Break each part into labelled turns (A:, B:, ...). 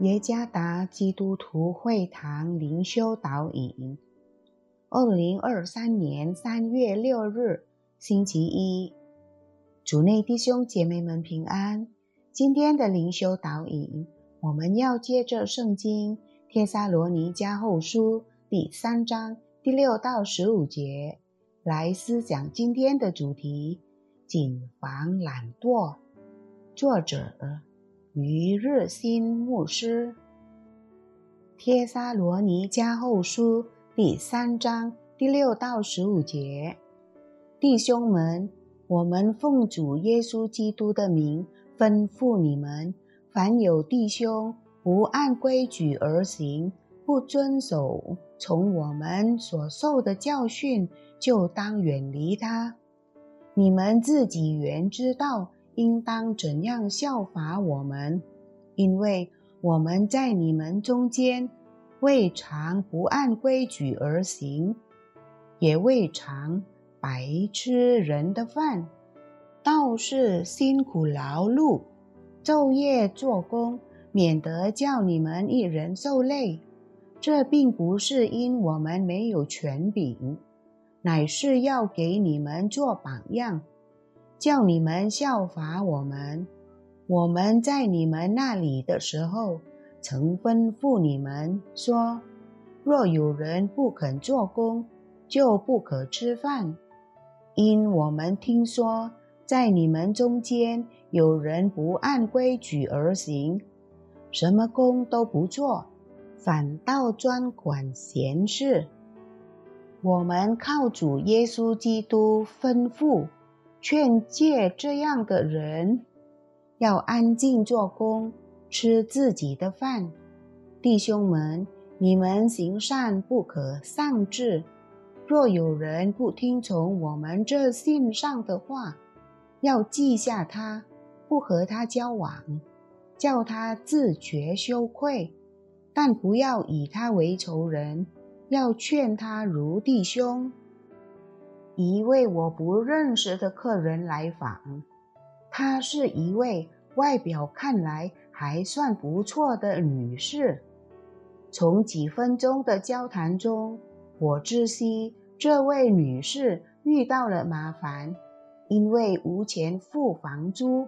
A: 耶加达基督徒会堂灵修导引，二零二三年三月六日，星期一，主内弟兄姐妹们平安。今天的灵修导引，我们要借着圣经《帖撒罗尼迦后书》第三章第六到十五节来思讲今天的主题：谨防懒惰。作者。于日新牧师，《帖撒罗尼迦后书》第三章第六到十五节，弟兄们，我们奉主耶稣基督的名吩咐你们：凡有弟兄不按规矩而行，不遵守从我们所受的教训，就当远离他。你们自己原知道。应当怎样效法我们？因为我们在你们中间未尝不按规矩而行，也未尝白吃人的饭，倒是辛苦劳碌，昼夜做工，免得叫你们一人受累。这并不是因我们没有权柄，乃是要给你们做榜样。叫你们效法我们。我们在你们那里的时候，曾吩咐你们说：若有人不肯做工，就不可吃饭。因我们听说，在你们中间有人不按规矩而行，什么工都不做，反倒专管闲事。我们靠主耶稣基督吩咐。劝诫这样的人要安静做工，吃自己的饭。弟兄们，你们行善不可丧志。若有人不听从我们这信上的话，要记下他，不和他交往，叫他自觉羞愧。但不要以他为仇人，要劝他如弟兄。一位我不认识的客人来访，她是一位外表看来还算不错的女士。从几分钟的交谈中，我知悉这位女士遇到了麻烦，因为无钱付房租，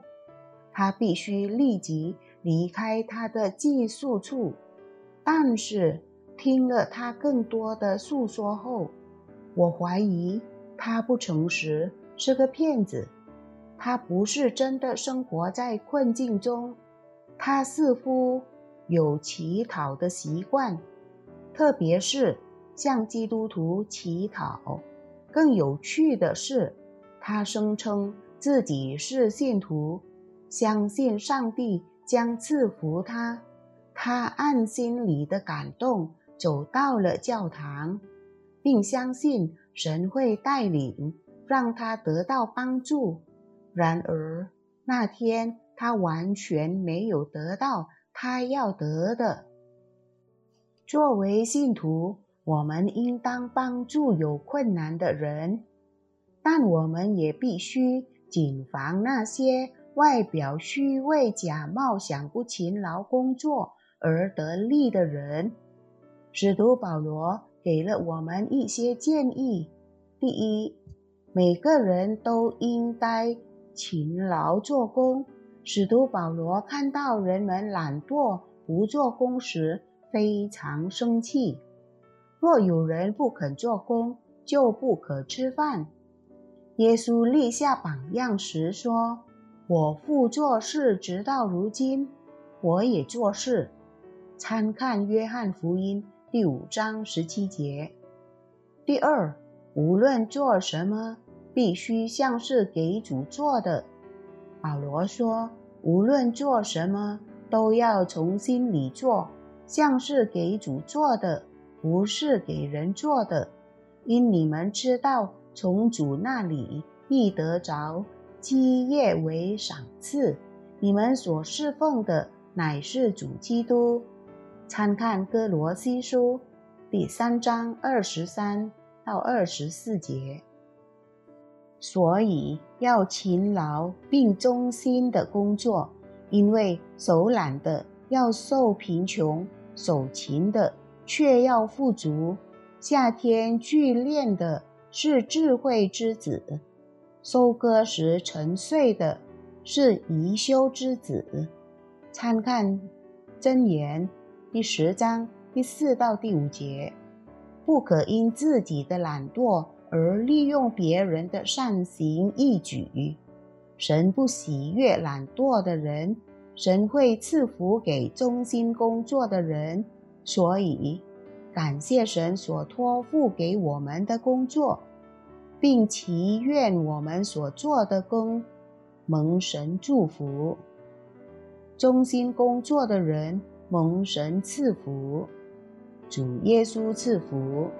A: 她必须立即离开她的寄宿处。但是听了她更多的诉说后，我怀疑。他不诚实，是个骗子。他不是真的生活在困境中，他似乎有乞讨的习惯，特别是向基督徒乞讨。更有趣的是，他声称自己是信徒，相信上帝将赐福他。他按心里的感动走到了教堂，并相信。神会带领，让他得到帮助。然而那天他完全没有得到他要得的。作为信徒，我们应当帮助有困难的人，但我们也必须谨防那些外表虚伪、假冒、想不勤劳工作而得利的人。使徒保罗。给了我们一些建议。第一，每个人都应该勤劳做工。使徒保罗看到人们懒惰不做工时，非常生气。若有人不肯做工，就不可吃饭。耶稣立下榜样时说：“我父做事，直到如今，我也做事。”参看约翰福音。第五章十七节。第二，无论做什么，必须像是给主做的。保罗说：“无论做什么，都要从心里做，像是给主做的，不是给人做的。因你们知道，从主那里必得着基业为赏赐。你们所侍奉的，乃是主基督。”参看哥罗西书第三章二十三到二十四节。所以要勤劳并忠心的工作，因为手懒的要受贫穷；手勤的却要富足。夏天聚练的是智慧之子，收割时沉睡的是宜修之子。参看真言第十章第四到第五节。不可因自己的懒惰而利用别人的善行义举。神不喜悦懒惰的人，神会赐福给忠心工作的人。所以，感谢神所托付给我们的工作，并祈愿我们所做的工蒙神祝福。忠心工作的人蒙神赐福。主耶稣赐福。